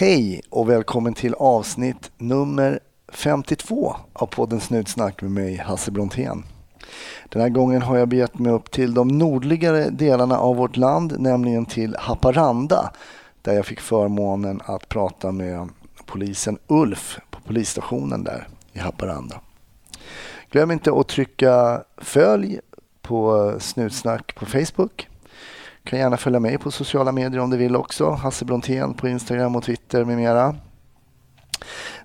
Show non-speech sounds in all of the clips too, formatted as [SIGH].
Hej och välkommen till avsnitt nummer 52 av podden Snutsnack med mig, Hasse Brontén. Den här gången har jag begett mig upp till de nordligare delarna av vårt land, nämligen till Haparanda, där jag fick förmånen att prata med polisen Ulf på polisstationen där i Haparanda. Glöm inte att trycka följ på Snutsnack på Facebook. Du kan gärna följa mig på sociala medier om du vill också. Hasse Brontén på Instagram och Twitter med mera.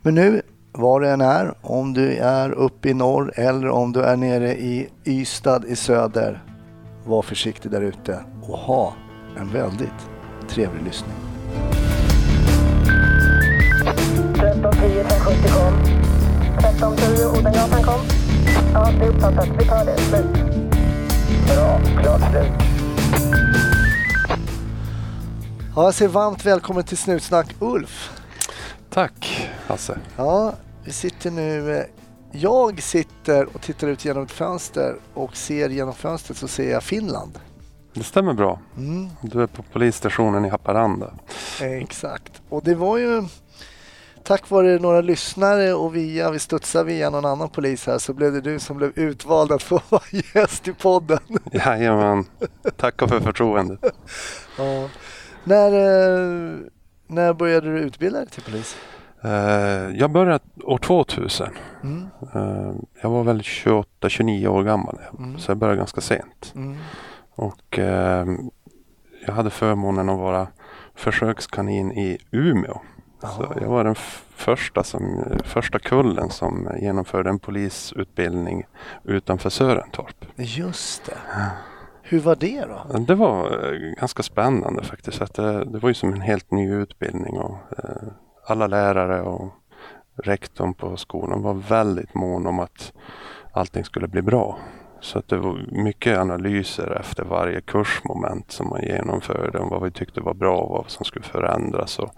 Men nu, var du än är, om du är uppe i norr eller om du är nere i Ystad i söder, var försiktig där ute och ha en väldigt trevlig lyssning. 1310 570 kom. 1310 Odengatan kom. Ja, det är uppfattat. Vi tar det. Slut. Bra. Klart slut. Ja, jag säger varmt välkommen till Snutsnack Ulf. Tack Hasse. Ja, vi sitter nu... eh, Jag sitter och tittar ut genom ett fönster och ser genom fönstret så ser jag Finland. Det stämmer bra. Mm, Du är på polisstationen i Haparanda. exakt. Och det var ju tack vare några lyssnare och via, vi studsade via någon annan polis här så blev det du som blev utvald att få [LAUGHS] vara gäst i podden. Jajamän. Tackar för förtroendet. Ja. När, eh, när började du utbilda dig till polis? Eh, Jag började år 2000. Mm, Eh, Jag var väl 28-29 år gammal. Mm. Så jag började ganska sent. mm, Och jag hade förmånen att vara försökskanin i Umeå. Så jag var den första, som, första kullen som genomförde en polisutbildning utanför Sörentorp. Just det. Hur var det då? Det var eh, ganska spännande faktiskt. Att det, det var ju som en helt ny utbildning och eh, alla lärare och rektorn på skolan var väldigt mån om att allting skulle bli bra. Så att det var mycket analyser efter varje kursmoment som man genomförde om vad vi tyckte var bra och vad som skulle förändras. Och,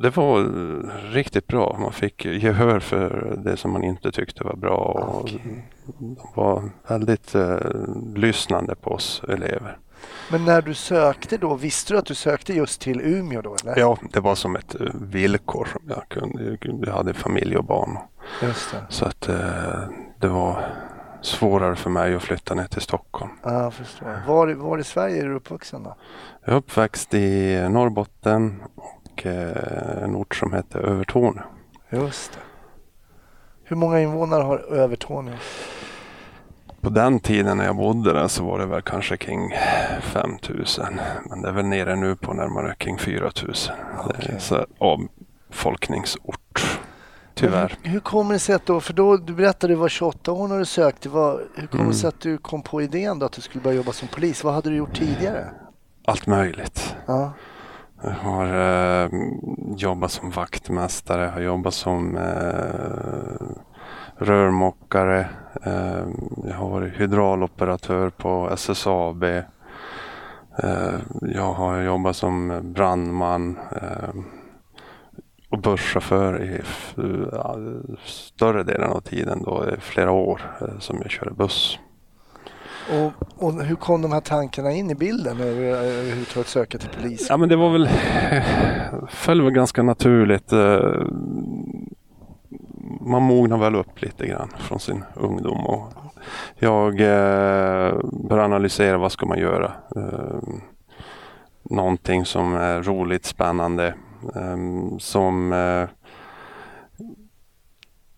det var eh, riktigt bra. Man fick gehör för det som man inte tyckte var bra. Och Okej. de var väldigt eh, lyssnande på oss elever. Men när du sökte då, visste du att du sökte just till Umeå då? Eller? Ja, det var som ett eh, villkor som jag kunde. Jag hade familj och barn. Just det. Så att eh, det var svårare för mig att flytta ner till Stockholm. Ja, jag förstår. Var, var i Sverige är du uppvuxen då? Jag är uppväxt i Norrbotten och eh, en ort som heter Övertorneå. Just det. Hur många invånare har Övertorneå? På den tiden när jag bodde där så var det väl kanske kring 5000. Men det är väl nere nu på närmare kring 4000. Det Okej. är så avfolkningsort. Tyvärr. Hur, hur kommer det sig att då, för då, du berättade du var 28 år när du sökte. Vad, hur kommer det Mm. sig att du kom på idén då att du skulle börja jobba som polis? Vad hade du gjort tidigare? Allt möjligt. Ja, Jag har eh, jobbat som vaktmästare, har jobbat som eh, rörmokare. Eh, jag har varit hydrauloperatör på SSAB. Eh, jag har jobbat som brandman eh, och busschaufför i ja, större delen av tiden, då, i flera år eh, som jag körde buss. och, och hur kom de här tankarna in i bilden över överhuvudtaget söka till polis? Ja men det var väl, föll väl ganska naturligt. eh, Man mognar väl upp lite grann från sin ungdom. Och jag eh, började analysera vad ska man göra. Någonting som är roligt, spännande. Eh, Som eh,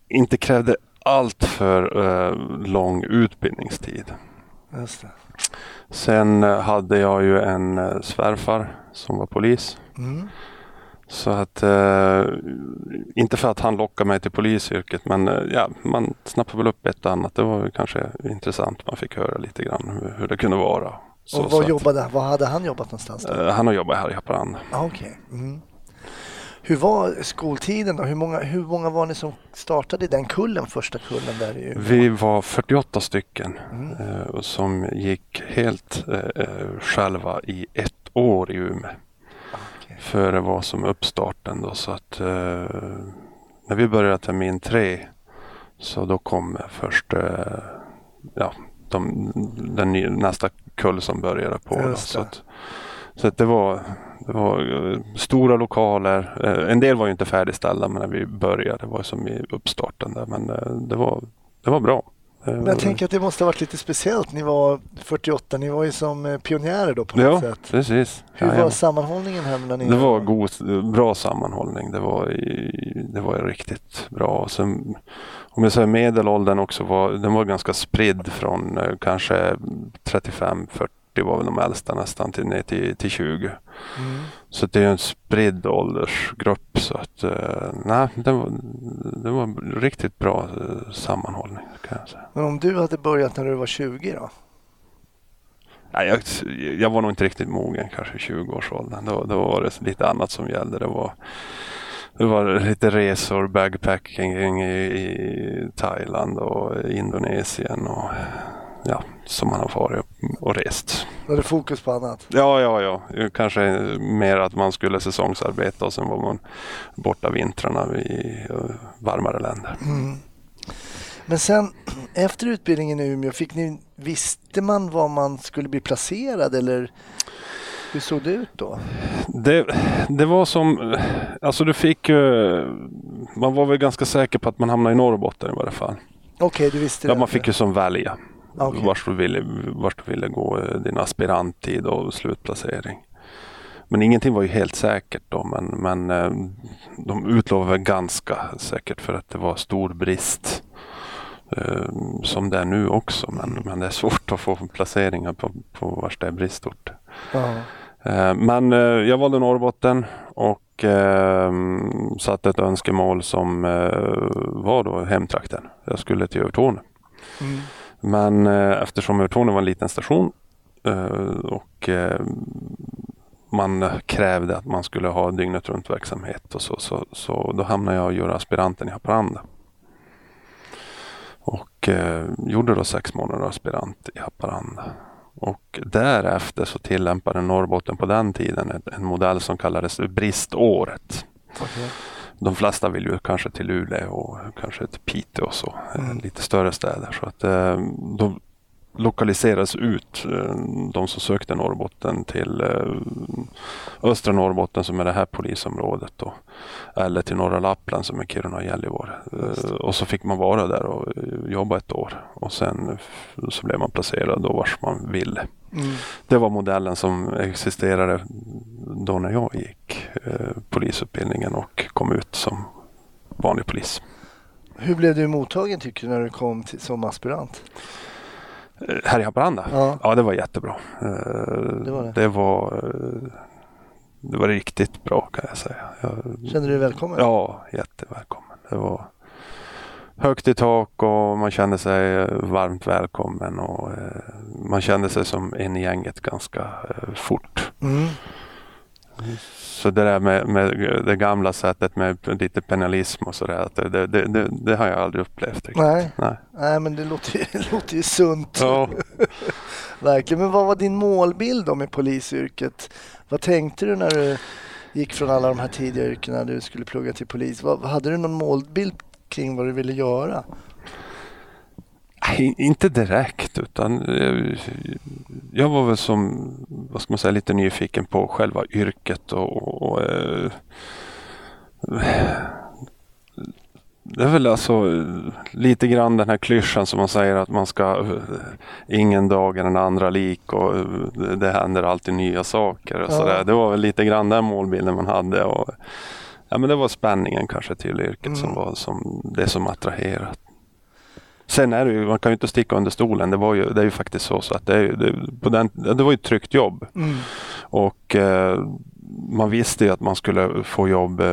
inte krävde allt för eh, lång utbildningstid. Sen eh, hade jag ju en svärfar som var polis. Mm. Så att, eh, inte för att han lockade mig till polisyrket men eh, ja, man snappade väl upp ett och annat. Det var kanske intressant. Man fick höra lite grann hur, hur det kunde vara. Så, och vad, att, jobbade, vad hade han jobbat någonstans då? eh, han har jobbat här i Haparanda. Ah, Okej. Mm. Hur var skoltiden då? Hur många, hur många var ni som startade i den kullen, första kullen där i? Vi var 48 stycken Mm. eh, och som gick helt eh, eh, själva i ett år i Umeå. Okej. Före var som uppstarten då så att eh, när vi började termin tre så då kom först eh, ja, de, den nästa kull som började på. Då, så, att, så att det var Det var eh, stora lokaler. Eh, en del var ju inte färdigställda men när vi började. Det var som i uppstarten där. Men eh, det var, det var bra. Men jag tänker att det måste ha varit lite speciellt. Ni var 48, ni var ju som pionjärer då på något Ja, sätt. precis. Hur var Jajamän. sammanhållningen här mellan er? Det var god, bra sammanhållning. Det var, det var riktigt bra. Sen, om jag säger medelåldern också, var, den var ganska spridd från kanske 35-40 var väl de äldsta nästan till, ner till, till 20. Mm. Så det är en spridd åldersgrupp. Så att, eh, nej, det var, det var riktigt bra eh, sammanhållning kan jag säga. Men om du hade börjat när du var 20 då? Nej, jag, jag var nog inte riktigt mogen kanske i 20-årsåldern. Då, då var det lite annat som gällde. Det var, det var lite resor, backpacking i, i Thailand och Indonesien och ja, som man har varit och rest. Då hade fokus på annat? Ja, ja, ja. Kanske mer att man skulle säsongsarbeta och sen var man borta vintrarna i eh, varmare länder. Mm. Men sen efter utbildningen i Umeå, fick ni, visste man var man skulle bli placerad eller hur såg det ut då? Det, det var som, alltså du fick man var väl ganska säker på att man hamnade i Norrbotten i varje fall. Okej, du visste Ja, det? man fick ju som välja Okej. vart, du ville, vart du ville gå eh, din aspiranttid och slutplacering. Men ingenting var ju helt säkert då men, men eh, de utlovade ganska säkert för att det var stor brist. eh, Som det är nu också men, men det är svårt att få placeringar på, på vars det är bristort. Ja. Eh, Men jag valde Norrbotten och satte ett önskemål som var då hemtrakten. Jag skulle till Övertorneå. Mm. Men eh, eftersom Övertorneå var en liten station eh, och eh, man krävde att man skulle ha dygnet runt verksamhet och så, så, så då hamnade jag och gjorde aspiranten i Haparanda. Och eh, gjorde då sex månader aspirant i Haparanda. Och därefter så tillämpade Norrbotten på den tiden en, en modell som kallades briståret. Okay. De flesta vill ju kanske till Luleå och kanske till Piteå och så, Mm. lite större städer. Så att eh, de lokaliseras ut, eh, de som sökte Norrbotten till eh, östra Norrbotten som är det här polisområdet då. Eller till norra Lappland som är Kiruna och Gällivare. Eh, och så fick man vara där och jobba ett år och sen så blev man placerad då vars man ville. Mm. Det var modellen som existerade då när jag gick polisutbildningen och kom ut som vanlig polis. Hur blev du mottagen tycker du när du kom till, som aspirant? Här i Haparanda? Ja. Ja, det var jättebra. Eh, Det var det. Det var, eh, det var riktigt bra kan jag säga. Jag, Kände du dig välkommen? ja, jättevälkommen. Det var högt i tak och man kände sig eh, varmt välkommen och man kände sig som en i gänget ganska fort. Mm. Så det där med, med det gamla sättet med lite penalism och sådär, det, det, det, det har jag aldrig upplevt riktigt. Nej. Nej. Nej, men det låter ju, [LAUGHS] det låter ju sunt. Ja. [LAUGHS] Verkligen. Men vad var din målbild då med polisyrket? Vad tänkte du när du gick från alla de här tidiga yrkena du skulle plugga till polis? Vad, hade du någon målbild kring vad du ville göra? Nej, inte direkt utan eh, jag var väl som, vad ska man säga, lite nyfiken på själva yrket och, och eh, det är väl alltså eh, lite grann den här klyschan som man säger att man ska eh, ingen dag är den andra lik och det- händer alltid nya saker och Ja. Det var väl lite grann den målbilden man hade och ja, men det var spänningen kanske till yrket som Mm. var som det som attraherade. Sen är det ju, man kan ju inte sticka under stolen. Det, var ju, det är ju faktiskt så, så att det, det, på den, det var ju ett tryggt jobb. Mm. Och eh, man visste ju att man skulle få jobb eh,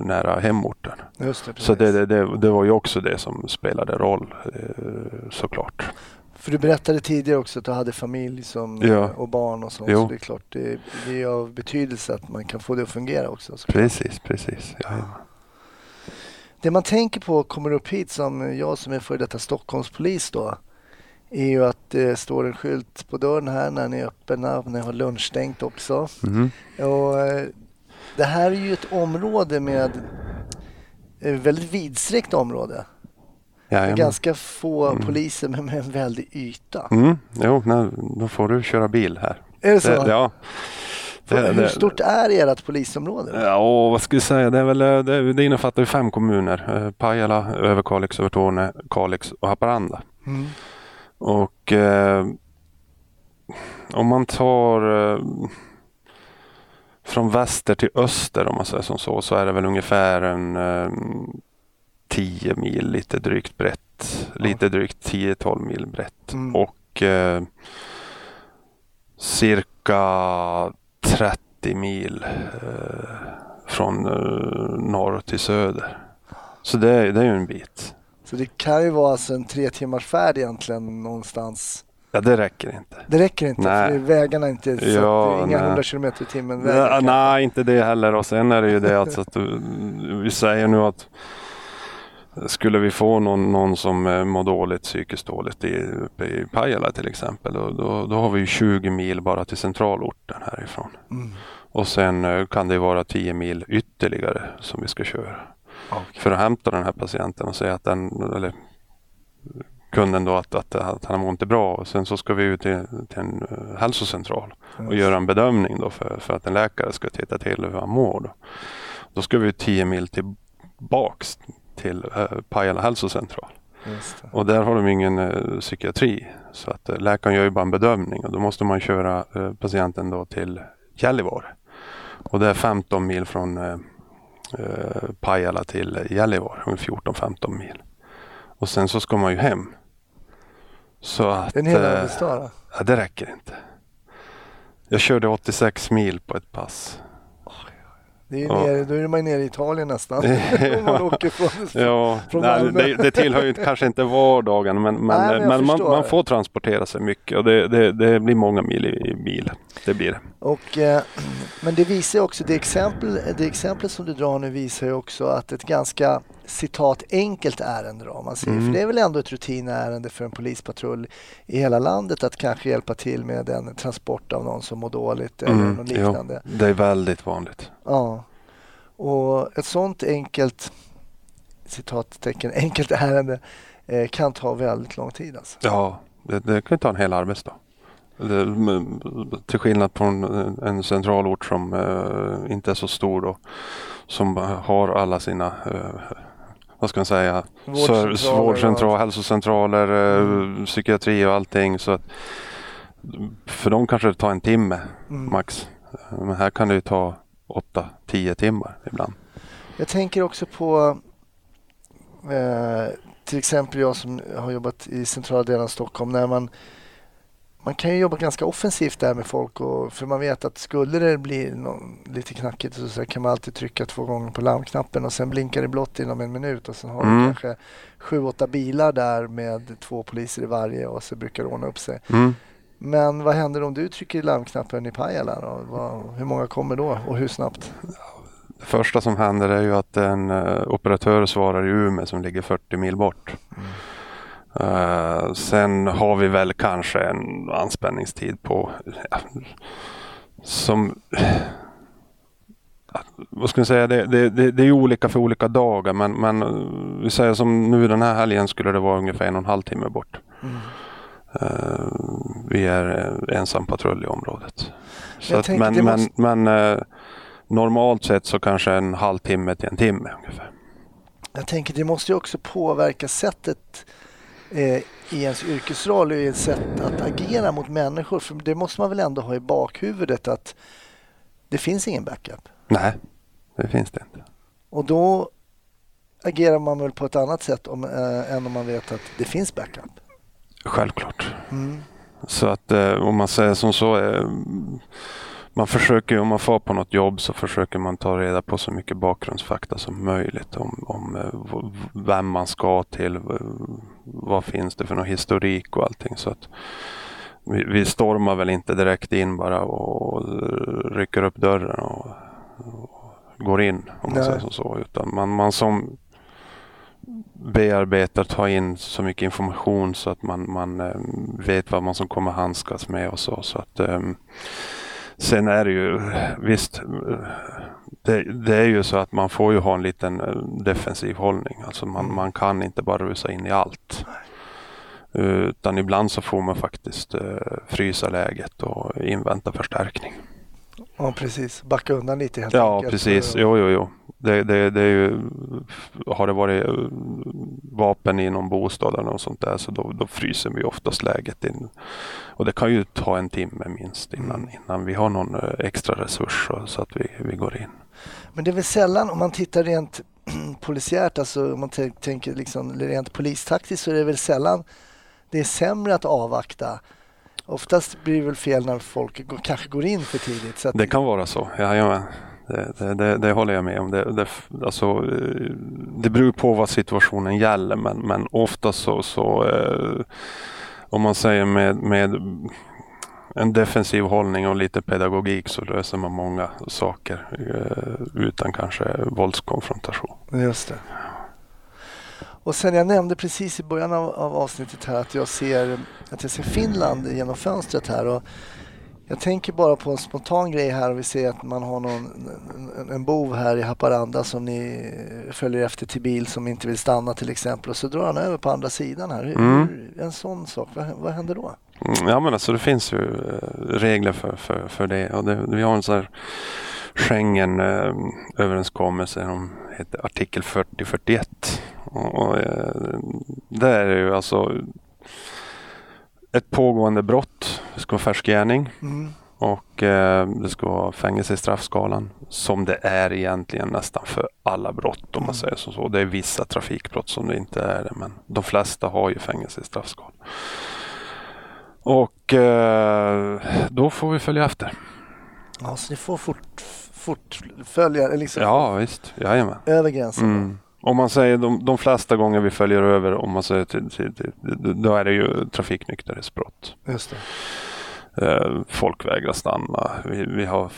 nära hemorten. Just det, precis. Så det, det, det, var ju också det som spelade roll eh, såklart. För du berättade tidigare också att du hade familj som, Ja. och barn och sånt. Jo. Så det är klart, det, det är av betydelse att man kan få det att fungera också. Så. Precis, precis. Ja, Det man tänker på kommer upp hit som jag som är före detta Stockholmspolis då är ju att det står en skylt på dörren här när ni är öppna, när ni har lunchstängt också. Mhm. Och, eh, det här är ju ett område med ett väldigt vidsträckt område. Jajamän. ganska få Mm. poliser men med en väldig yta. Mm, jo, nej, då får du köra bil här. Är det så? Det, ja. Det- Hur stort är ert polisområde? Ja, vad ska vi säga? Det, är väl, eh, det, det innefattar fem kommuner. Eh, Pajala, Överkalix, Övertorneå, Kalix och Haparanda. Mm. Och eh, om man tar eh, från väster till öster om man säger som så, så är det väl ungefär en eh, 10 mil lite drygt brett. Lite drygt 10-12 mil brett. Mm. Och eh, cirka 30 mil eh, från eh, norr till söder. Så det, är- det är ju en bit. Så det kan ju vara alltså en tre timmars färd egentligen någonstans. Ja, det räcker inte. Det räcker inte Nej. för vägarna är inte så Ja, inga nej. 100 km i timmen. Ja, nej, inte det heller. Och sen är det ju det att, att vi säger nu att skulle vi få någon, någon som eh, mår dåligt, psykiskt dåligt i, uppe i Pajala till exempel, då, då, då har vi ju 20 mil bara till centralorten härifrån. Mm. Och sen eh, kan det vara 10 mil ytterligare som vi ska köra. Okej. För att hämta den här patienten och säga att den, eller kunden då att, att, att han mår inte bra. Och sen så ska vi ut till, till en eh, hälsocentral och göra en bedömning då för, för att en läkare ska titta till hur han mår. Då, då ska vi 10 mil tillbaks till eh, Pajala hälsocentral. Och där har de ingen eh, psykiatri. Så att eh, läkaren gör ju bara en bedömning och då måste man köra eh, patienten då till Gällivare. Och det är 15 mil från eh, eh, Pajala till Gällivare, ungefär 14-15 mil. Och sen så ska man ju hem. Så att, en hel eh, arbetsdag då. ja, det räcker inte. Jag körde 86 mil på ett pass. Det är Ja. nere, då är man nere i Italien nästan. [LAUGHS] Man åker från, Ja, Från nej, det, det tillhör ju kanske inte vardagen men, men, Nej, men men man, man får transportera sig mycket och det, det, det blir många mil i, i bil. Det blir det. Och, eh, men det visar också, det exempel, det exempel som du drar nu visar ju också att ett ganska citat enkelt ärende då, om man säger. Mm. För det är väl ändå ett rutinärende för en polispatrull i hela landet att kanske hjälpa till med en transport av någon som mår dåligt eller Mm, något jo, liknande. det är väldigt vanligt. Ja. Och ett sånt enkelt citattecken, [LAUGHS] enkelt ärende eh, kan ta väldigt lång tid alltså. Ja, det, det kan ta en hel arbetsdag. Det, till skillnad från en- en centralort som eh, inte är så stor då, som har alla sina eh, vad ska man säga, Vårdcentraler vårdcentral, hälsocentraler, eh, psykiatri och allting. Så att, för dem kanske det tar en timme Mm. max. Men här kan det ju ta 8-10 timmar ibland. Jag tänker också på eh, till exempel jag som har jobbat i centrala delen av Stockholm när man man kan ju jobba ganska offensivt där med folk och, för man vet att skulle det bli någon, lite knackigt så, så kan man alltid trycka två gånger på larmknappen och sen blinkar det blått inom en minut och sen har Mm. du kanske sju, åtta bilar där med två poliser i varje och så brukar det ordna upp sig. Mm. Men vad händer om du trycker larmknappen i Pajala? Då? Vad, hur många kommer då och hur snabbt? Det första som händer är ju att en eh, operatör svarar i Umeå som ligger 40 mil bort. Eh, sen har vi väl kanske en anspänningstid på ja, som vad ska jag säga, det, det, det, det är olika för olika dagar men, men vi säger som nu den här helgen skulle det vara ungefär en och en halv timme bort. Mm. Eh, vi är eh, ensam patrull i området. Så att, men det men, måste- men eh, normalt sett så kanske en halvtimme till en timme ungefär. Jag tänker det måste ju också påverka sättet eh, i ens yrkesroll och i ett sätt att agera mot människor. För det måste man väl ändå ha i bakhuvudet att det finns ingen backup. Nej, det finns det inte. Och då agerar man väl på ett annat sätt om, eh, än om man vet att det finns backup. Självklart. Mm. Så att eh, om man säger som så. Man försöker, om man får på något jobb så försöker man ta reda på så mycket bakgrundsfakta som möjligt om, om eh, vem man ska till, vad finns det för någon historik och allting. Så att vi, vi stormar väl inte direkt in bara och rycker upp dörren och, och går in om man Nej. säger som så. Utan man, man som bearbetar, tar in så mycket information så att man, man eh, vet vad man som kommer handskas med och så. så att, eh, sen är det ju visst, det, det är ju så att man får ju ha en liten eh, defensiv hållning. Alltså man, man kan inte bara rusa in i allt. Utan ibland så får man faktiskt eh, frysa läget och invänta förstärkning. Ja, precis. Backa undan lite helt Ja, enkelt. precis. Jo, jo, jo. Det, det, det är ju, har det varit eh, vapen i någon bostad eller något sånt där så då, då fryser vi oftast läget in. Och det kan ju ta en timme minst innan, Mm. innan vi har någon eh, extra resurs så, att vi, vi går in. Men det är väl sällan, om man tittar rent [CLEARS THROAT] polisiärt, alltså om man tänker liksom rent polistaktiskt så är det väl sällan det är sämre att avvakta. Oftast blir det väl fel när folk går, kanske går in för tidigt. Så att, Det kan vara så, jajamän. Det, det, det, det håller jag med om. Det, det, alltså, eh, det beror på vad situationen gäller men, men ofta så, så eh, om man säger med, med en defensiv hållning och lite pedagogik så löser man många saker eh, utan kanske våldskonfrontation. Just det. Och sen jag nämnde precis i början av, av avsnittet här att jag ser att jag ser Finland genom fönstret här och jag tänker bara på en spontan grej här och vi ser att man har någon, en, en bov här i Haparanda som ni följer efter till bil som inte vill stanna till exempel och så drar han över på andra sidan här. Hur, Mm. en sån sak, vad, vad händer då? Mm, Ja men alltså det finns ju eh, regler för, för, för det och det, vi har en sån här Schengen eh, de heter artikel 4041. Och, eh, där är det ju alltså ett pågående brott, det ska vara färsk gärning Mm. och eh, det ska vara fängelse i straffskalan som det är egentligen nästan för alla brott om man Mm. säger så. så. Det är vissa trafikbrott som det inte är det men de flesta har ju fängelse i straffskalan. Och eh, då får vi följa efter. Ja, så ni får fort, fort följa liksom Ja visst, jajamän. över gränsen. Mm. Om man säger de, de flesta gånger vi följer över, om man säger till, till, till, då är det ju trafiknykterhetsbrott. Just det. Eh, folk vägrar stanna. Vi, vi har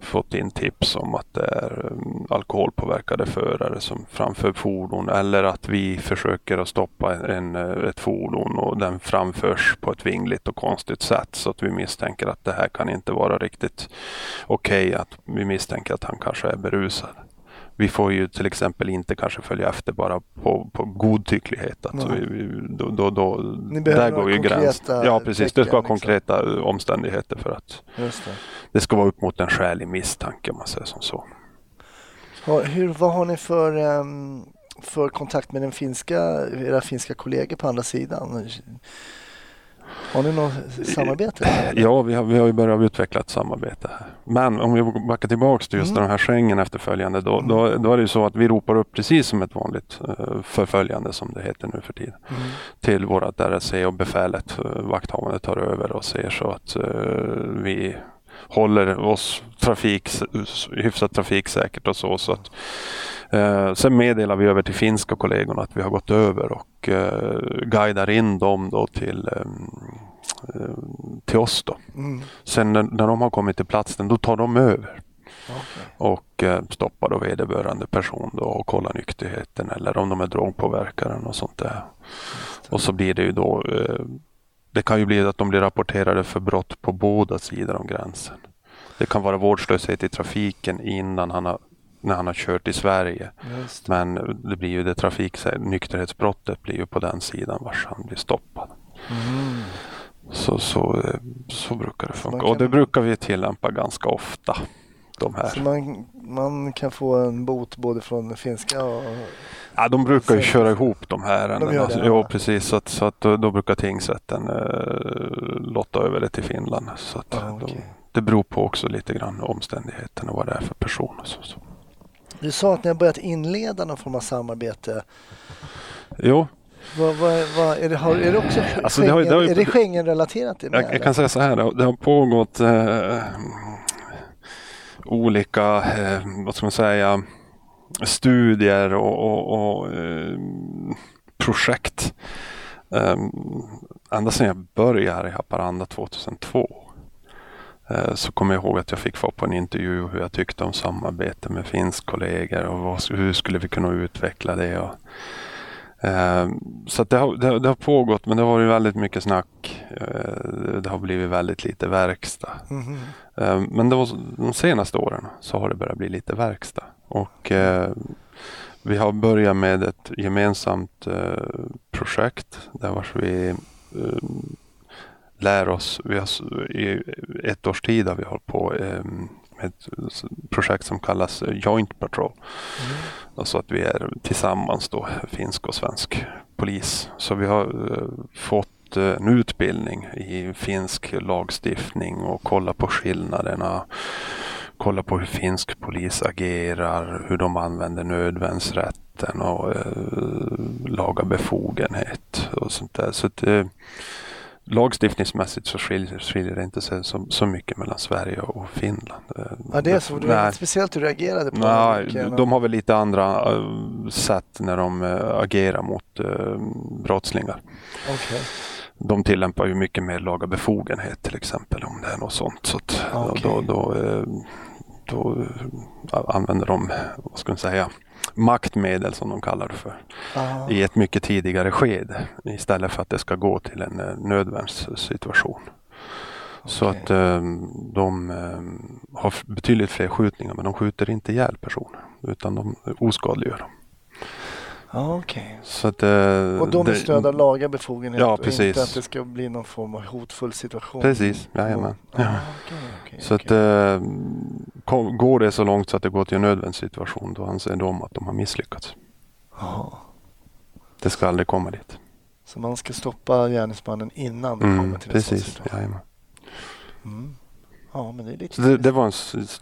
fått in tips om att det är um, alkoholpåverkade förare som framför fordon eller att vi försöker att stoppa en, eh, ett fordon och den framförs på ett vingligt och konstigt sätt så att vi misstänker att det här kan inte vara riktigt okej. att vi misstänker att han kanske är berusad. Vi får ju till exempel inte kanske följa efter bara på, på godtycklighet. Alltså Nej. vi, då, då, då, där går ju gränsen. Ja precis, det tecken, ska vara liksom. konkreta eh, omständigheter för att Just det. det ska vara upp mot en skälig misstanke om man säger som så. Hur, vad har ni för, ehm, för kontakt med den finska, era finska kollegor på andra sidan? Har ni något samarbete? [CLEARS THROAT] Ja, vi har, vi har ju börjat utveckla ett samarbete här. Men om vi backar tillbaks till just Mm. den här Schengen efterföljande då, då, då är det ju så att vi ropar upp precis som ett vanligt eh, förföljande som det heter nu för tiden. Mm. till vårat RSC och befälet, eh, vakthavande tar över och ser så att eh, vi håller oss trafik, hyfsat trafiksäkert och så. så att, eh, sen meddelar vi över till finska kollegorna att vi har gått över och eh, guidar in dem då till, ehm, eh, till oss. Då. Mm. Sen när, när de har kommit till platsen då tar de över Okej. och eh, stoppar då vederbörande person då och kollar nykterheten eller om de är drogpåverkade och sånt där. Och så blir det ju då, eh, det kan ju bli att de blir rapporterade för brott på båda sidor om gränsen. Det kan vara vårdslöshet i trafiken innan han har, när han har kört i Sverige. Det. Men det blir ju det trafik, nykterhetsbrottet blir ju på den sidan vars han blir stoppad. Mm. Så, så, eh, så brukar det funka. Och det brukar vi tillämpa ganska ofta. De här. Så man, man kan få en bot både från finska och... Ja, de brukar ju köra ihop de här. De gör det, alltså, ja. precis. Så att, så att då, då brukar tingsrätten eh, lotta över det till Finland. Så att, Ja, då, okej. det beror på också lite grann omständigheterna och vad det är för person. och Så, så. Du sa att ni har börjat inleda någon form av samarbete. Jo, Vad, vad, vad, är, det, har, är det också Alltså, det har- det har ju- Schengen- är det Schengen-relaterat? jag, jag kan säga så här. Det har, det har pågått eh, olika, eh, vad ska man säga, studier och, och, och eh, projekt. Eh, ända sedan jag började här i Haparanda 2002 eh, så kommer jag ihåg att jag fick få på en intervju hur jag tyckte om samarbete med finsk kollegor och vad, hur skulle vi kunna utveckla det. Och, så att det, har, det, det har pågått men det har varit väldigt mycket snack. Eh, det har blivit väldigt lite verkstad. Eh, Men var, de senaste åren så har det börjat bli lite verkstad. Och eh, vi har börjat med ett gemensamt eh, projekt där vi lär oss. Vi har, I ett års tid har vi hållit på eh, med ett projekt som kallas Joint Patrol. Mm. Alltså att vi är tillsammans då, finsk och svensk polis. Så vi har eh, fått eh, en utbildning i finsk lagstiftning och kolla på skillnaderna. Kolla på hur finsk polis agerar, hur de använder nödvärnsrätten och eh, laga befogenhet och sånt där. Så att, eh, lagstiftningsmässigt så skiljer, skiljer det inte sig så, så mycket mellan Sverige och Finland. Eh, Ja, det är så. Det var speciellt hur du reagerade på Nej, det. de har väl lite andra eh, sätt när de eh, agerar mot brottslingar. Okej. De tillämpar ju mycket mer laga befogenhet till exempel om det är något sånt. Så Okej. då, då, då eh, använder de, vad ska man säga, maktmedel som de kallar det för Ah. i ett mycket tidigare skede istället för att det ska gå till en eh, nödvärnssituation. Så Okej. att eh, de eh, har betydligt fler skjutningar men de skjuter inte ihjäl personer utan de oskadliggör dem. Ja, okej. Så att, eh, Och de med stöd av laga befogenhet Ja, och precis. inte att det ska bli någon form av hotfull situation. Precis, jajamän. Ja, Ja. okej, okej, Så att okej. eh, kom, går det så långt så att det går till en nödvärnssituation då anser de att de har misslyckats. Jaha. Det ska aldrig komma dit. Så man ska stoppa gärningsmannen innan det kommer Mm, till en sån precis, situation. jajamän. Mm. Ja, men det är lite det, det var en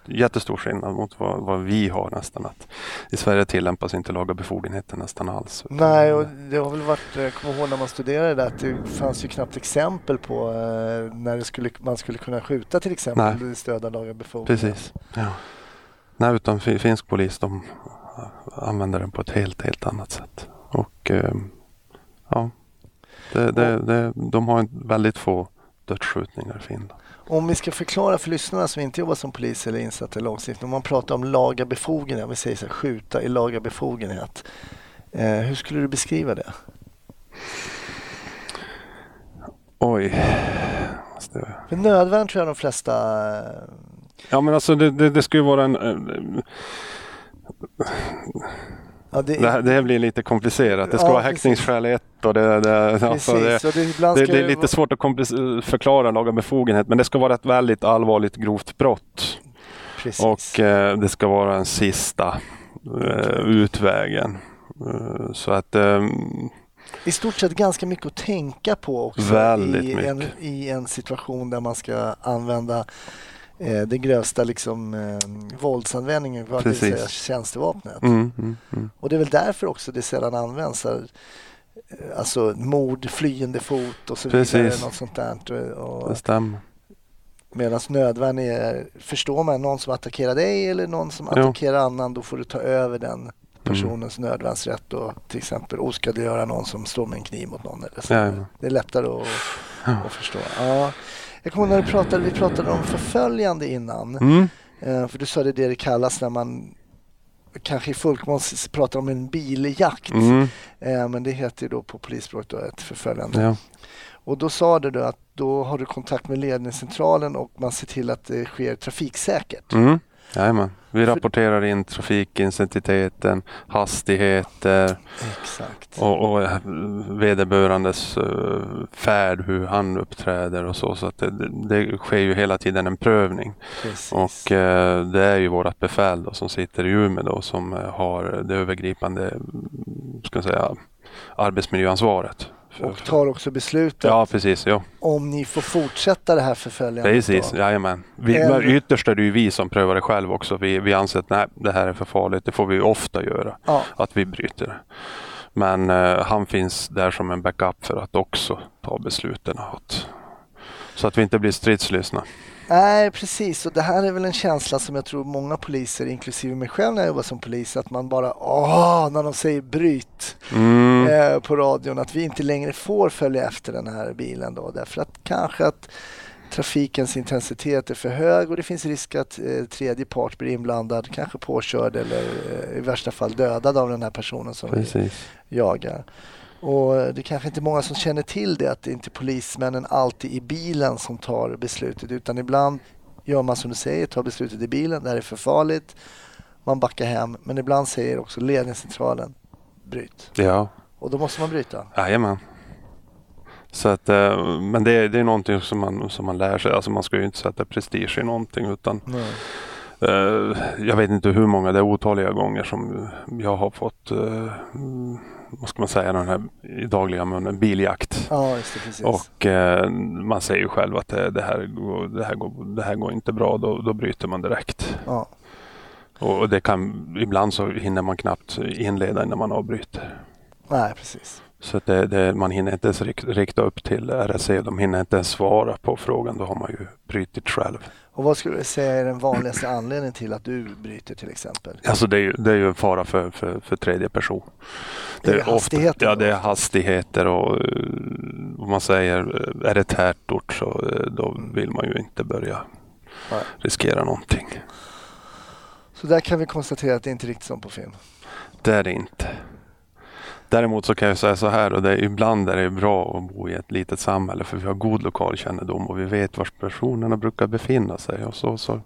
jättestor skillnad mot vad, vad vi har nästan. Att I Sverige tillämpas inte laga befogenheter nästan alls. Nej, och det har väl varit, jag kommer ihåg när man studerade det, att det fanns ju knappt exempel på eh, när det skulle, man skulle kunna skjuta till exempel Nej. i stöd av laga befogenhet. Precis. Ja. Nej, utan fi- finsk polis de eh, använder den på ett helt, helt annat sätt. Och eh, ja, det, det, det, de har väldigt få dödsskjutningar i Finland. Om vi ska förklara för lyssnarna som inte jobbar som polis eller insatta i lagstiftning. Om man pratar om laga befogenhet, vi säger så här, skjuta i laga befogenhet. Eh, hur skulle du beskriva det? Oj. Måste För nödvärn tror jag de flesta... eh, Ja men alltså det, det, det ska ju vara en... Ja, det, Det här, det här blir lite komplicerat. Det ska Ja, vara häktningsskäl 1 och det, det, precis. alltså det, och det, det, är lite vara- svårt att förklara laga befogenhet men det ska vara ett väldigt allvarligt grovt brott. Precis. Och eh, det ska vara den sista eh, utvägen. Eh, så att eh, I stort sett ganska mycket att tänka på också i, en, i en situation där man ska använda eh, det grövsta liksom, eh, våldsanvändningen, vad det säga tjänstevapnet. mm, mm, mm. Och det är väl därför också det sällan används. här, eh, Alltså mord, flyende fot och så vidare. Precis. Något sånt där. Och, det stämmer. Medan nödvärn är, förstår man, någon som attackerar dig eller någon som Ja. attackerar annan, då får du ta över den personens nödvärnsrätt och till exempel oskadliggöra någon som står med en kniv mot någon. Eller så. Jajamän. Det är lättare att, att förstå. Ja. Jag kommer ihåg när du pratade, vi pratade om förföljande innan. Mm. Eh, för du sa det det det kallas när man kanske i folkmål pratar om en biljakt. Mm. Eh, men det heter ju då på polisspråk då ett förföljande. Ja. Och då sa du då att då har du kontakt med ledningscentralen och man ser till att det sker trafiksäkert. Mm. Jajamän. Vi rapporterar in trafikintensiteten, hastigheter Exakt. och, och eh, vederbörandes eh, färd, hur han uppträder och så. Så att det, det, sker ju hela tiden en prövning. Precis. Och eh, det är ju vårt befäl då, som sitter i Umeå då, som har det övergripande ska jag säga, arbetsmiljöansvaret. Och tar också beslutet Ja, precis. Ja. om ni får fortsätta det här förföljandet. Precis, då. jajamän. Vi, Eller- ytterst är det ju vi som prövar det själv också. Vi, vi anser att nej, det här är för farligt. Det får vi ofta göra, Ja, att vi bryter det. Men eh, han finns där som en backup för att också ta besluten. Att, så att vi inte blir stridslystna. Nej, precis. Och det här är väl en känsla som jag tror många poliser, inklusive mig själv när jag jobbar som polis, att man bara åh, när de säger bryt Mm. eh, på radion, att vi inte längre får följa efter den här bilen då, därför att kanske att trafikens intensitet är för hög och det finns risk att eh, tredje part blir inblandad, kanske påkörd eller eh, i värsta fall dödad av den här personen som vi Precis. jagar. Och det är kanske inte många som känner till det, att det inte är polismännen alltid i bilen som tar beslutet, utan ibland gör man som du säger, tar beslutet i bilen, det här är för farligt, man backar hem, men ibland säger också ledningscentralen bryt. Ja, Och då måste man bryta. jajamän. Så att, eh, men det, är- det är någonting som man, som man lär sig. Alltså man ska ju inte sätta prestige i någonting utan Nej. Eh, jag vet inte hur många, det är otaliga gånger som jag har fått, eh, vad ska man säga, den här i dagliga munnen, biljakt. Ja, det. Och eh, man säger ju själv att det, det, här, går, det, här, går, det här går inte bra, då, då bryter man direkt. ja. Och det kan, ibland så hinner man knappt inleda innan man avbryter. Nej, precis. Så att det, det, man hinner inte ens rik- rikta upp till RSC, de hinner inte ens svara på frågan, då har man ju brutit själv. Och vad skulle du säga är den vanligaste anledningen till att du bryter till exempel? Alltså det är ju, det är ju en fara för, för, för tredje person. Det är ofta- hastigheten Ja, då? det är hastigheter och eh, om man säger, eh, är det tätort så eh, då vill man ju inte börja Nej. riskera någonting. Så där kan vi konstatera att det inte är riktigt som på film. Det är det inte. Däremot så kan jag säga så här och det är, ibland är det bra att bo i ett litet samhälle för vi har god lokalkännedom och vi vet var personerna brukar befinna sig och så, så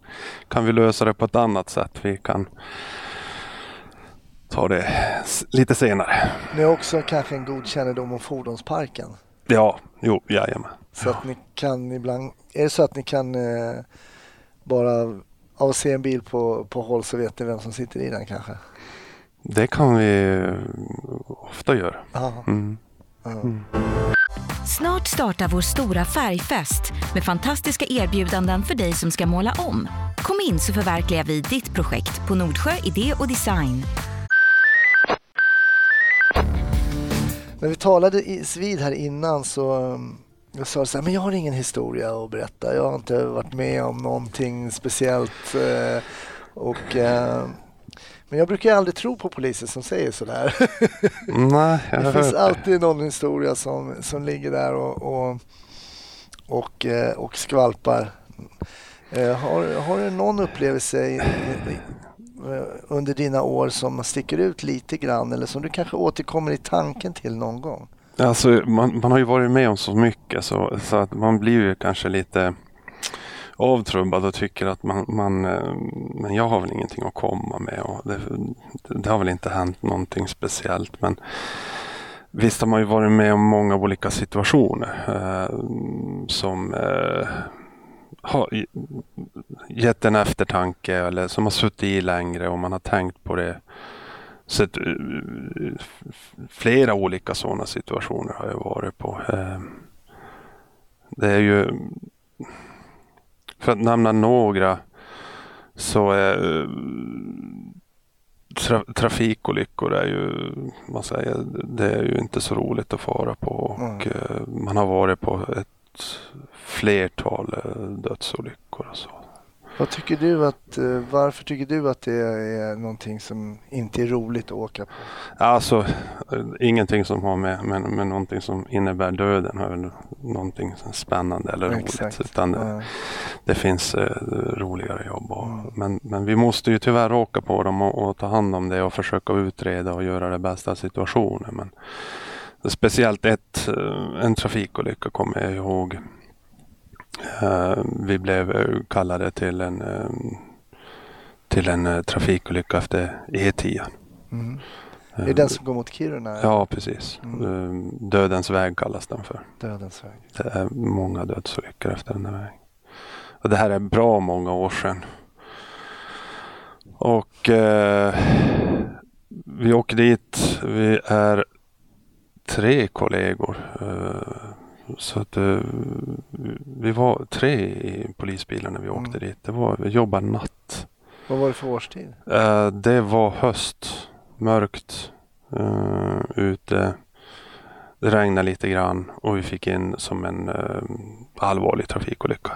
kan vi lösa det på ett annat sätt. Vi kan ta det lite senare. Ni har också kanske en god kännedom om fordonsparken. Ja, jo, jajamän. Så att ni kan ibland, är det så att ni kan eh, bara av att se en bil på, på håll så vet ni vem som sitter i den kanske? Det kan vi ofta göra. Mm. ja. Snart startar vår stora färgfest med fantastiska erbjudanden för dig som ska måla om. Kom in så förverkligar vi ditt projekt på Nordsjö Idé och Design. När vi talade i vid här innan så um, jag sa så här, men jag har ingen historia att berätta. Jag har inte varit med om någonting speciellt. eh, och, eh, men jag brukar ju aldrig tro på poliser som säger sådär. [LAUGHS] Nej, Det finns alltid någon historia som, som ligger där och, och, och, eh, och skvalpar. Eh, Har, har du någon upplevelse i, i, i, eh, under dina år som sticker ut lite grann eller som du kanske återkommer i tanken till någon gång? Alltså, man, man har ju varit med om så mycket så, så att man blir ju kanske lite avtrubbad och tycker att man, man eh, men jag har väl ingenting att komma med och det, det har väl inte hänt någonting speciellt men visst har man ju varit med om många olika situationer eh, som eh, har gett en eftertanke eller som har suttit i längre och man har tänkt på det så att, eh, flera olika sådana situationer har jag varit på. Eh, Det är ju, för att nämna några, så är eh, tra, trafikolyckor är ju, man säger, det är ju inte så roligt att fara på och Mm. man har varit på ett flertal eh, dödsolyckor och så. Vad tycker du att, eh, varför tycker du att det är någonting som inte är roligt att åka på? Alltså, ingenting som har med, med, med någonting som innebär döden har någonting spännande eller roligt. Exakt. Utan det, Ja. det finns eh, roligare jobb. Och, Mm. men, men vi måste ju tyvärr åka på dem och, och ta hand om det och försöka utreda och göra det bästa av situationen. Men speciellt ett, eh, en trafikolycka kommer jag ihåg. Eh, Vi blev eh, kallade till en, eh, till en trafikolycka efter E10. Mm. Är det den som går mot Kiruna? Ja, precis. Mm. Dödens väg kallas den för. Dödens väg. Det är många dödsolyckor efter den där vägen. Och det här är bra många år sedan. Och eh, vi åker dit. Vi är tre kollegor. Eh, så att eh, vi var tre i polisbilen när vi åkte Mm. dit. Det var, vi jobbade natt. Vad var det för årstid? Eh, det var höst, mörkt eh, ute. Det regnade lite grann och vi fick in som en eh, allvarlig trafikolycka.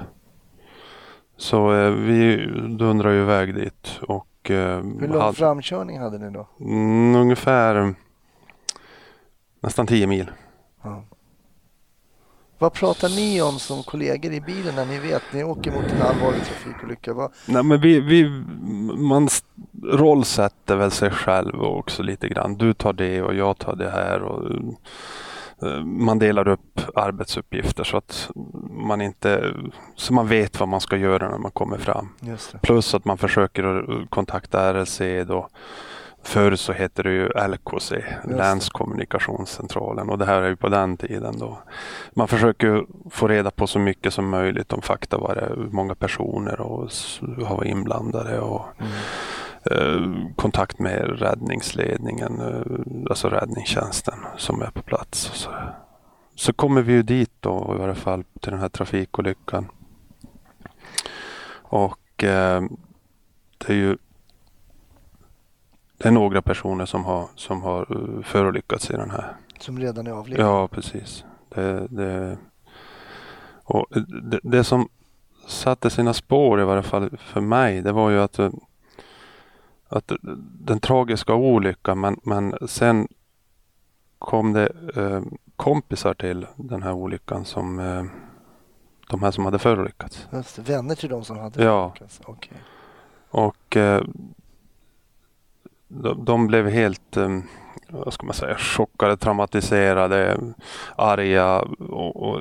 Så eh, vi dundrade ju iväg dit och Hur lång hade- framkörning hade ni då? mm, ungefär nästan 10 mil. Ja. Vad pratar ni om som kollegor i bilen när ni vet ni åker mot en allvarlig trafikolycka? Vad, Nej, men vi, vi, man rollsätter väl sig själv också lite grann. Du tar det och jag tar det här. Och, eh, man delar upp arbetsuppgifter så att man inte så man vet vad man ska göra när man kommer fram. Plus att man försöker kontakta RLC då Förr så hette det ju LKC. Länskommunikationscentralen och det här är ju på den tiden då. Man försöker få reda på så mycket som möjligt om fakta, vad det är, hur många personer och har varit inblandade och eh, kontakt med räddningsledningen, eh, alltså räddningstjänsten som är på plats. Så, så kommer vi ju dit då i alla fall till den här trafikolyckan. Och eh, det är ju det är några personer som har, som har eh, förolyckats i den här. Som redan är avliden. Ja, precis. Det, det, och det, det som satte sina spår i varje fall för mig, det var ju att, eh, att den tragiska olyckan, men, men sen kom det eh, kompisar till den här olyckan som eh, de här som hade förolyckats. Just. Vänner till de som hade Ja. förolyckats. Okej. Och eh, de, de blev helt, eh, vad ska man säga, chockade, traumatiserade, arga och, och,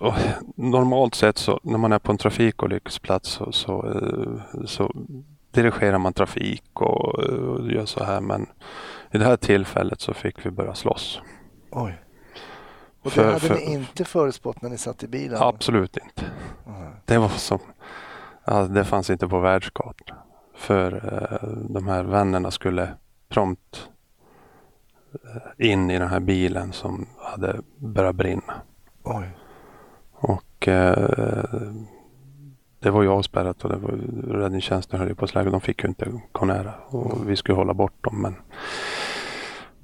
och normalt sett så när man är på en trafikolycksplats så, så, eh, så dirigerar man trafik och, och gör så här men i det här tillfället så fick vi börja slåss. Oj. Och det För- hade för- ni inte förutspått när ni satt i bilen? Absolut inte. Nej. Det var som, ja, det fanns inte på världskartan. För eh, de här vännerna skulle prompt eh, in i den här bilen som hade börjat brinna. Oj. Och eh, det var ju avspärrat och det var, räddningstjänsten höll ju på att släga. De fick ju inte gå nära och vi skulle hålla bort dem. Men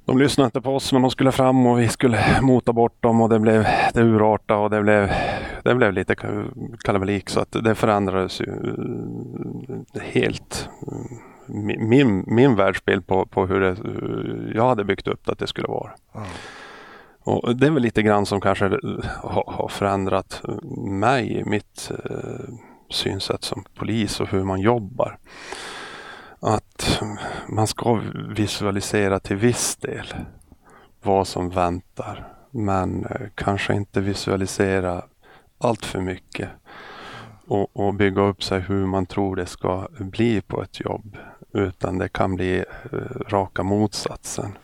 de lyssnade inte på oss men de skulle fram och vi skulle mota bort dem och det blev det urartade och det blev, det blev lite ka- kalabalik så att det förändrades ju eh, helt. Min, min, världsbild på, på hur det, jag hade byggt upp att det skulle vara. Ja. Och det är väl lite grann som kanske har, har förändrat mig mitt eh, synsätt som polis och hur man jobbar. Att man ska visualisera till viss del vad som väntar. Men eh, kanske inte visualisera allt för mycket. Och, och bygga upp sig hur man tror det ska bli på ett jobb. Utan det kan bli eh, raka motsatsen.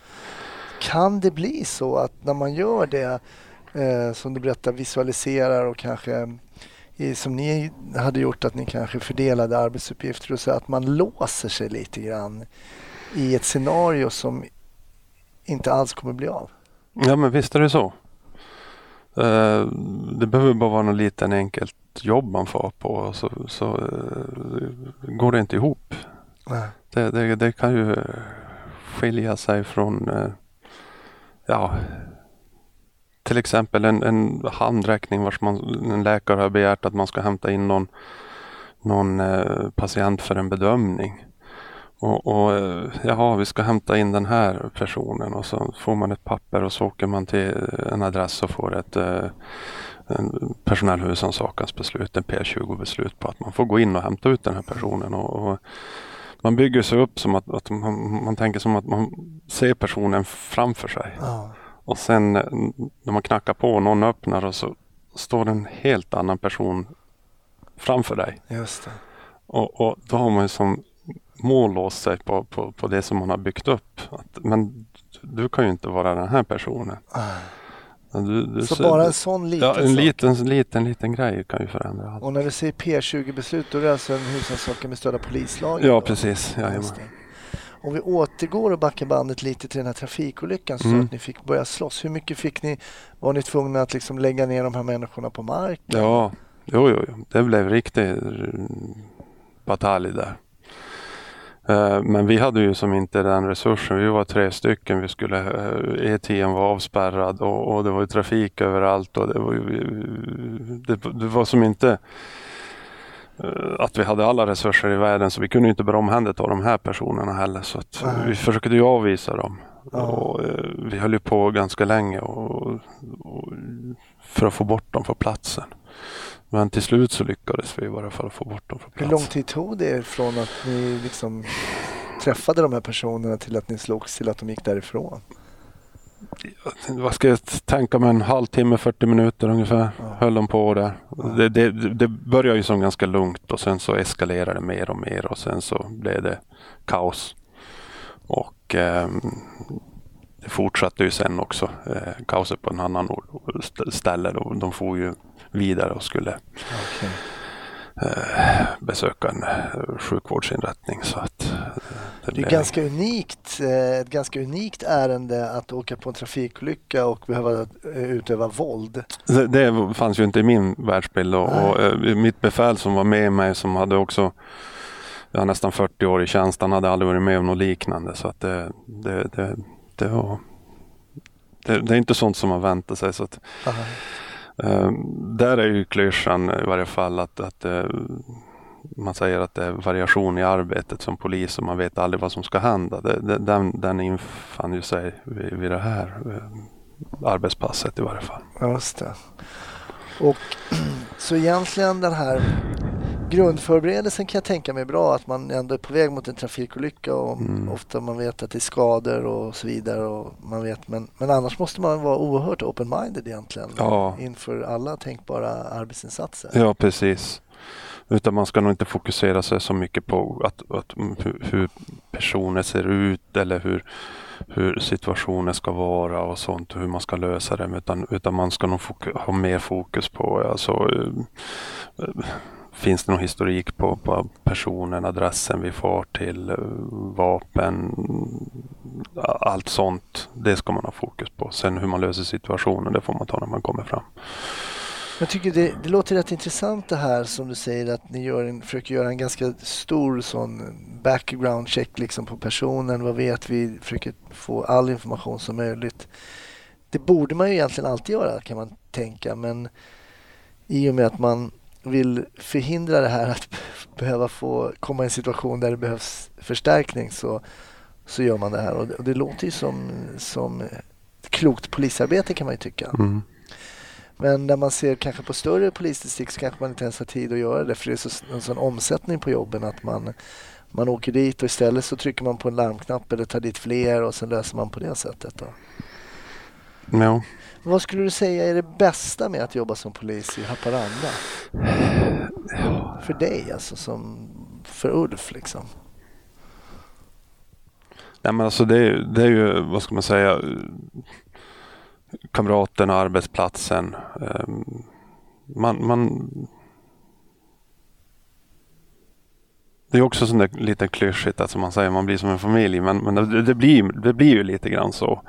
Kan det bli så att när man gör det eh, som du berättar, visualiserar och kanske som ni hade gjort att ni kanske fördelade arbetsuppgifter och så att man låser sig lite grann i ett scenario som inte alls kommer bli av? Ja men visst är det så. Eh, det behöver bara vara något liten enkelt jobb man får på så, så eh, går det inte ihop. Det, det, det kan ju skilja sig från eh, ja, till exempel en, en handräckning vars man, en läkare har begärt att man ska hämta in någon, någon eh, patient för en bedömning. Och, och eh, jaha, vi ska hämta in den här personen och så får man ett papper och så åker man till en adress och får ett eh, en personell husrannsakansbeslut, en P20-beslut på att man får gå in och hämta ut den här personen. Och, och man bygger sig upp som att, att man, man tänker som att man ser personen framför sig. Ja. Och sen eh, när man knackar på och någon öppnar och så står en helt annan person framför dig. Just det. Och, och då har man ju som mål låst sig på, på, på det som man har byggt upp. Att, men du kan ju inte vara den här personen. Ah. Du, du, Så bara en sån liten ja, en sak. liten, liten, liten grej kan ju förändra allt. Och när du säger P20-beslut då är det alltså en husrannsakan med stöd av polislagen? Ja, då? precis. Jajamän. Om vi återgår och backar bandet lite till den här trafikolyckan så Mm. att ni fick börja slåss. Hur mycket fick ni, var ni tvungna att liksom lägga ner de här människorna på marken? Ja, jo, jo, jo. det blev riktig batalj där. Eh, Men vi hade ju som inte den resursen. Vi var tre stycken. Vi skulle, eh, E10 var avspärrad och, och det var ju trafik överallt och det var, ju, det, det var som inte att vi hade alla resurser i världen så vi kunde inte bara omhänderta de här personerna heller. Så vi försökte ju avvisa dem. Ja. Och, eh, vi höll ju på ganska länge och, och, för att få bort dem från platsen. Men till slut så lyckades vi i varje fall få bort dem från Hur platsen. lång tid tog det från att ni liksom träffade de här personerna till att ni slogs till att de gick därifrån? Vad ska jag tänka mig, en halvtimme, 40 minuter ungefär Ja. höll de på där. Ja. Det, det, det började ju som ganska lugnt och sen så eskalerade det mer och mer och sen så blev det kaos. Och eh, det fortsatte ju sen också eh, kaoset på en annan ställe. Då. De får ju vidare och skulle okay. Eh, besöka en eh, sjukvårdsinrättning. Så att, eh, det, är ganska unikt, ett ganska unikt ärende att åka på en trafikolycka och behöva utöva våld. Det, det fanns ju inte i min världsbild och, och mitt befäl som var med mig som hade också jag har nästan 40 år i tjänst. Han hade aldrig varit med om något liknande. Så att det, det, det, det, var, det, det är inte sånt som man väntar sig. Så att, Eh, där är ju klyschan i varje fall att, att eh, man säger att det är variation i arbetet som polis och man vet aldrig vad som ska hända. Den, den infann ju sig vid, vid det här eh, arbetspasset i varje fall. Just det. Och [CLEARS THROAT] så egentligen den här grundförberedelsen kan jag tänka mig bra att man ändå är på väg mot en trafikolycka och mm. ofta man vet att det är skador och så vidare. Och man vet, men, men annars måste man vara oerhört open-minded egentligen ja. inför alla tänkbara arbetsinsatser. Ja, precis. Utan man ska nog inte fokusera sig så mycket på att, att hur personer ser ut eller hur, hur situationen ska vara och sånt och hur man ska lösa det. Utan, utan man ska nog ha mer fokus på alltså, eh, finns det någon historik på, på personen, adressen vi far till, eh, vapen, allt sånt. Det ska man ha fokus på. Sen hur man löser situationen, det får man ta när man kommer fram. Jag tycker det, det låter rätt intressant det här som du säger att ni gör en, försöker göra en ganska stor sån background check liksom på personen. Vad vet vi? Försöker få all information som möjligt. Det borde man ju egentligen alltid göra kan man tänka men i och med att man vill förhindra det här att [LAUGHS] behöva få komma i en situation där det behövs förstärkning så, så gör man det här. Och det, och det låter ju som, som klokt polisarbete kan man ju tycka. Mm. Men när man ser kanske på större polisdistrikt så kanske man inte ens har tid att göra det för det är så, en sån omsättning på jobben att man, man åker dit och istället så trycker man på en larmknapp eller tar dit fler och sen löser man på det sättet. Då. Ja. Vad skulle du säga är det bästa med att jobba som polis i Haparanda? För dig alltså, som för Ulf liksom? Nej, men alltså det, är, det är ju, vad ska man säga, kamraterna, arbetsplatsen. Ehm, man, man Det är också sånt där lite klyschigt att som man säger, man blir som en familj. Men, men det, det, blir, det blir ju lite grann så.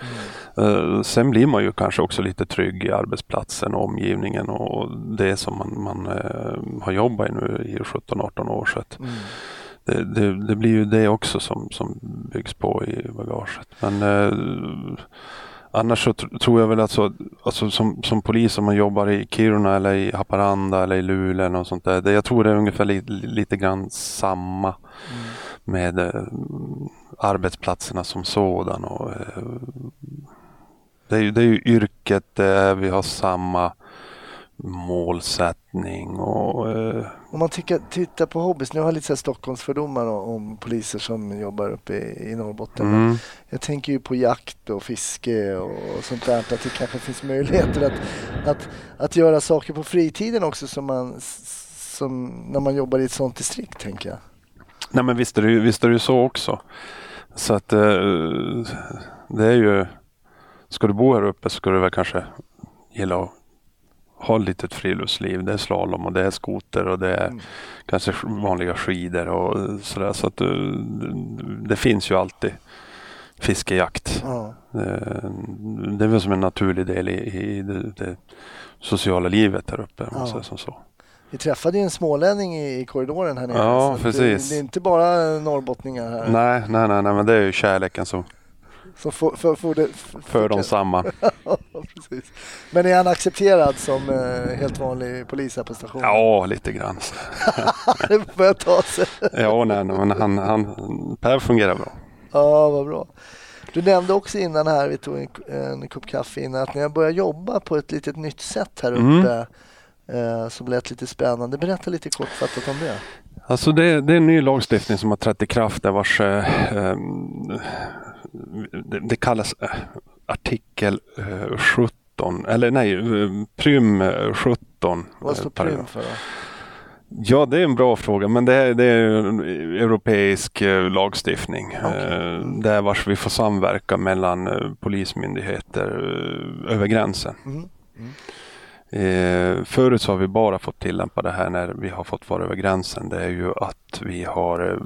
Mm. Uh, sen blir man ju kanske också lite trygg i arbetsplatsen och omgivningen och det som man, man uh, har jobbat i nu i 17-18 år. Så mm. det, det, det, blir ju det också som, som byggs på i bagaget. Men uh, Annars så tror jag väl att så, alltså som, som polis om man jobbar i Kiruna eller i Haparanda eller i Luleå eller något sånt där. Det, jag tror det är ungefär li, lite grann samma mm. med eh, arbetsplatserna som sådan. Och, eh, det, är det är ju yrket, eh, vi har samma målsättning. Och, eh... Om man tittar, tittar på hobbys, nu har jag lite så Stockholmsfördomar om poliser som jobbar uppe i, i Norrbotten. Mm. Jag tänker ju på jakt och fiske och sånt där. Att det kanske finns möjligheter att, att, att göra saker på fritiden också som man, som när man jobbar i ett sånt distrikt tänker jag. Nej men visst är det, visst är det så också. Så att eh, det är ju, ska du bo här uppe så ska du väl kanske gilla att ha lite ett friluftsliv. Det är slalom och det är skoter och det är mm. kanske vanliga skidor och sådär. Så att det, eh, det finns ju alltid fiskejakt. Ja. Det, är väl som en naturlig del i, i det, det, sociala livet här uppe. Ja. Som så. Vi träffade ju en smålänning i, i korridoren här nere. Ja, precis. Det, det, är inte bara norrbottningar här. Nej, nej, nej, nej men det är ju kärleken som som för, för, för, det, för, för dem precis. Men är han accepterad som eh, helt vanlig polis här på stationen? Ja, lite grann. [LAUGHS] det börjar ta sig. ja, nej, men han, han, Per fungerar bra. Ja, vad bra. Du nämnde också innan här, vi tog en, en kopp kaffe innan, att ni har börjat jobba på ett litet nytt sätt här mm. uppe mm. eh, som lät lite spännande. Berätta lite kortfattat om det. Alltså det, det, är en ny lagstiftning som har trätt i kraft där vars eh, eh det, kallas äh, artikel äh, 17, eller nej, Prym 17. Vad står Prym för? Ja, det är en bra fråga, men det är, det är europeisk eh, lagstiftning. Eh, Där vars vi får samverka mellan eh, polismyndigheter eh, över gränsen. Mm. Eh, förut så har vi bara fått tillämpa det här när vi har fått vara över gränsen. Det är ju att vi har eh,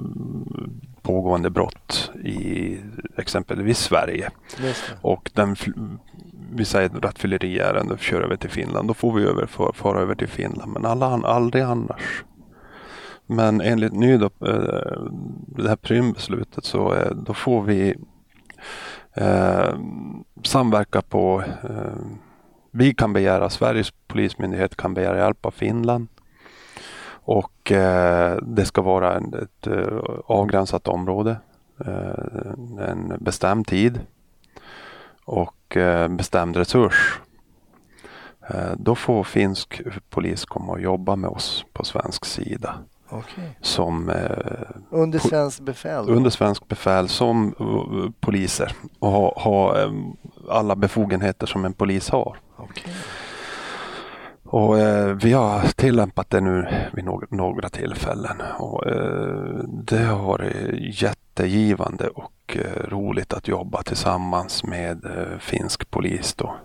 pågående brott i exempelvis Sverige och den, vi säger ett rattfylleriärende kör över till Finland. Då får vi över, få- fara över till Finland men alla, aldrig annars. Men enligt ny då, eh, det här Prüm-beslutet så eh, då får vi eh, samverka på eh, vi kan begära, Sveriges polismyndighet kan begära hjälp av Finland. Och eh, det ska vara en, ett eh, avgränsat område. Eh, en bestämd tid. Och eh, bestämd resurs. Eh, då får finsk polis komma och jobba med oss på svensk sida. Okej. Som eh, Under svenskt befäl? då? under svensk befäl som eh, poliser och ha, ha alla befogenheter som en polis har. Okej. Och eh, vi har tillämpat det nu vid några, några tillfällen och eh, det har varit jättegivande och eh, roligt att jobba tillsammans med eh, finsk polis då.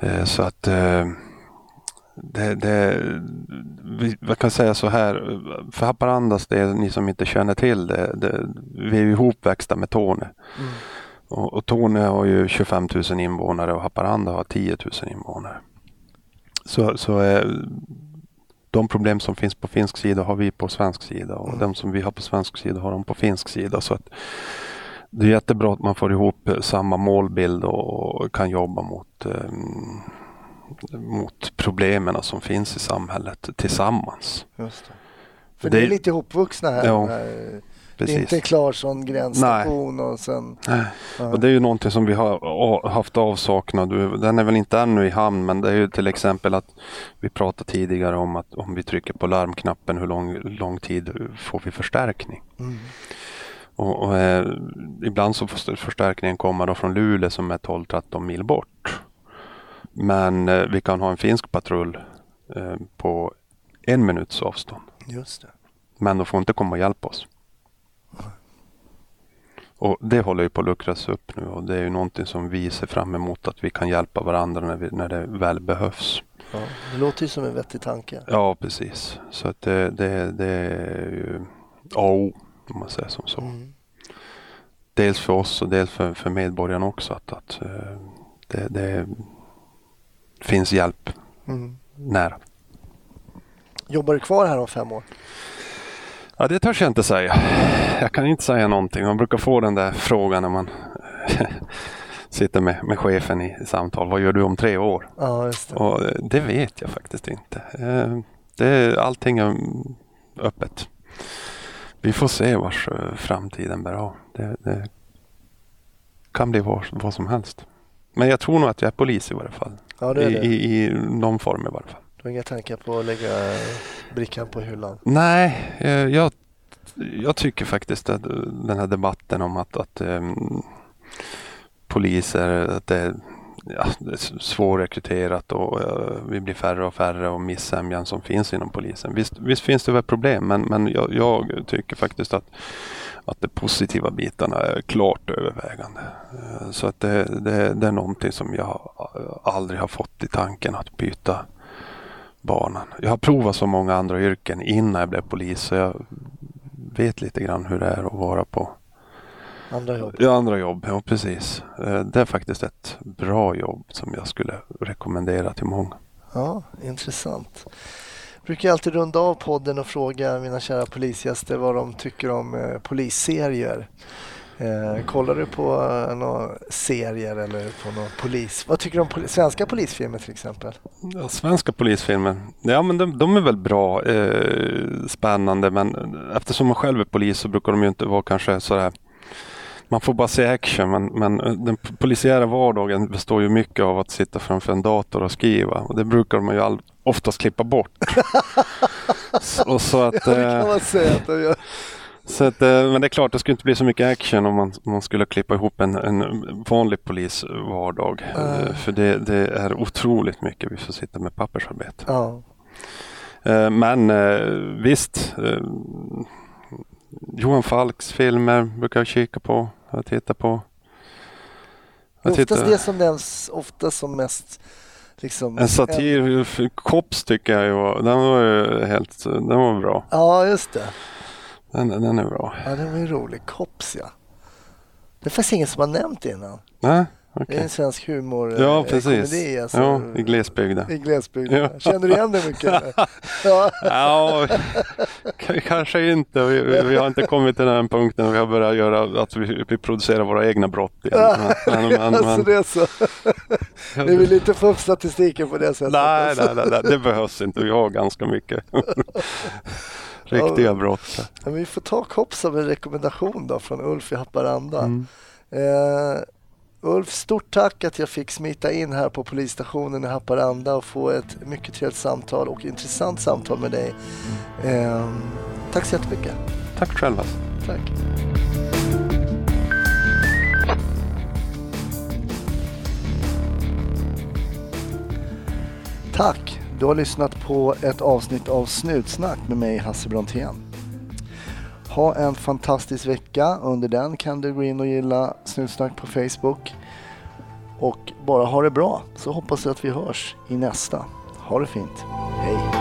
Eh, så att eh, det, det, vi, jag kan säga så här, för Haparandas del, ni som inte känner till det, det vi är ju ihopväxta med Torne. Mm. Och, och Torne har ju 25 000 invånare och Haparanda har 10 000 invånare. Så, så eh, de problem som finns på finsk sida har vi på svensk sida och Mm. de som vi har på svensk sida har de på finsk sida. Så att det är jättebra att man får ihop eh, samma målbild och kan jobba mot, eh, mot problemen som finns i samhället tillsammans. För Det- ni är lite ihopvuxna här. Ja, här. Det är Precis. inte Klarsson gränsstation och sen... Nej. Och det är ju någonting som vi har haft avsaknad. Den är väl inte ännu i hamn men det är ju till exempel att vi pratade tidigare om att om vi trycker på larmknappen hur lång, lång tid får vi förstärkning? Mm. Och, och, eh, ibland så får förstärkningen komma då från Luleå som är 12-13 mil bort. Men eh, vi kan ha en finsk patrull eh, på en minuts avstånd. Just det. Men de får inte komma och hjälpa oss. Och det håller ju på att luckras upp nu och det är ju någonting som vi ser fram emot att vi kan hjälpa varandra när, vi, när det väl behövs. Ja, det låter ju som en vettig tanke. Ja, precis. Så att det, det, det är ju A och O om man säger som så. Mm. Dels för oss och dels för, för medborgarna också att, att eh, det, det finns hjälp Mm. nära. Jobbar du kvar här om fem år? Ja, det törs jag inte säga. Jag kan inte säga någonting. Man brukar få den där frågan när man [LAUGHS] sitter med, med chefen i samtal. Vad gör du om tre år? Ja, det. Och eh, det vet jag faktiskt inte. Eh, Det, allting är öppet. Vi får se vars eh, framtiden bär av. Det, det kan bli vad, vad som helst. Men jag tror nog att jag är polis i varje fall. Ja, det I, det. i, I någon form i varje fall. Du har inga tankar på att lägga brickan på hyllan? Nej, eh, jag, jag tycker faktiskt att den här debatten om att, att um, poliser, att det, ja, det är svårrekryterat och uh, vi blir färre och färre och missämjan som finns inom polisen. Visst, visst finns det väl problem men, men jag, jag tycker faktiskt att, att de positiva bitarna är klart övervägande. Uh, Så att det, det, det är någonting som jag aldrig har fått i tanken att byta banan. Jag har provat så många andra yrken innan jag blev polis så jag vet lite grann hur det är att vara på Andra jobb? ja, andra jobb. Ja, precis. Eh, Det är faktiskt ett bra jobb som jag skulle rekommendera till många. Ja, intressant. Jag brukar alltid runda av podden och fråga mina kära polisgäster vad de tycker om eh, polisserier. Eh, kollar du på eh, några serier eller på någon polis? Vad tycker du om poli- svenska polisfilmer till exempel? Ja, svenska polisfilmer, ja men de, de är väl bra, eh, spännande men eftersom man själv är polis så brukar de ju inte vara kanske sådär man får bara se action men, men den polisiära vardagen består ju mycket av att sitta framför en dator och skriva och det brukar man ju all, oftast klippa bort. [LAUGHS] så, och så att, Det kan eh, man säga att de gör. Så att, eh, men det är klart, det skulle inte bli så mycket action om man, om man skulle klippa ihop en, en vanlig polisvardag. Eh, För det, det är otroligt mycket vi får sitta med pappersarbete. Eh, men visst, Johan Falks filmer brukar jag kika på och titta på. Jag Oftast tittar- det som nämns oftast som mest liksom... En satir, Kops tycker jag ju var, den var ju helt, den var bra. Ja, just det. Den, den är bra. Ja, den var ju rolig. Kops, ja. Det är faktiskt ingen som har nämnt det innan. Nej, Det är en svensk humor Ja, eh, precis. komedi. Alltså, Ja, i glesbygden. I glesbygden. Ja. Känner du igen det mycket? [LAUGHS] ja. Ja, kanske inte. Vi, vi, vi har inte kommit till den punkten. Vi har börjat göra att vi, vi producerar våra egna brott igen. Men, men, men, [LAUGHS] alltså men, det är så. Vi vill inte få upp statistiken på det sättet. nej, alltså. nej, nej, nej, det behövs inte. Vi har ganska mycket [LAUGHS] riktiga brott. Ja, vi får ta Kops som en rekommendation då från Ulf i Haparanda. Mm. Eh, Ulf, stort tack att jag fick smita in här på polisstationen i Haparanda och få ett mycket trevligt samtal och intressant samtal med dig. Eh, tack så jättemycket. Tack själv. Alltså. Tack. Tack! Du har lyssnat på ett avsnitt av Snutsnack med mig Hasse Brontén. Ha en fantastisk vecka. Under den kan du gå in och gilla Snutsnack på Facebook. Och bara ha det bra så hoppas jag att vi hörs i nästa. Ha det fint. Hej!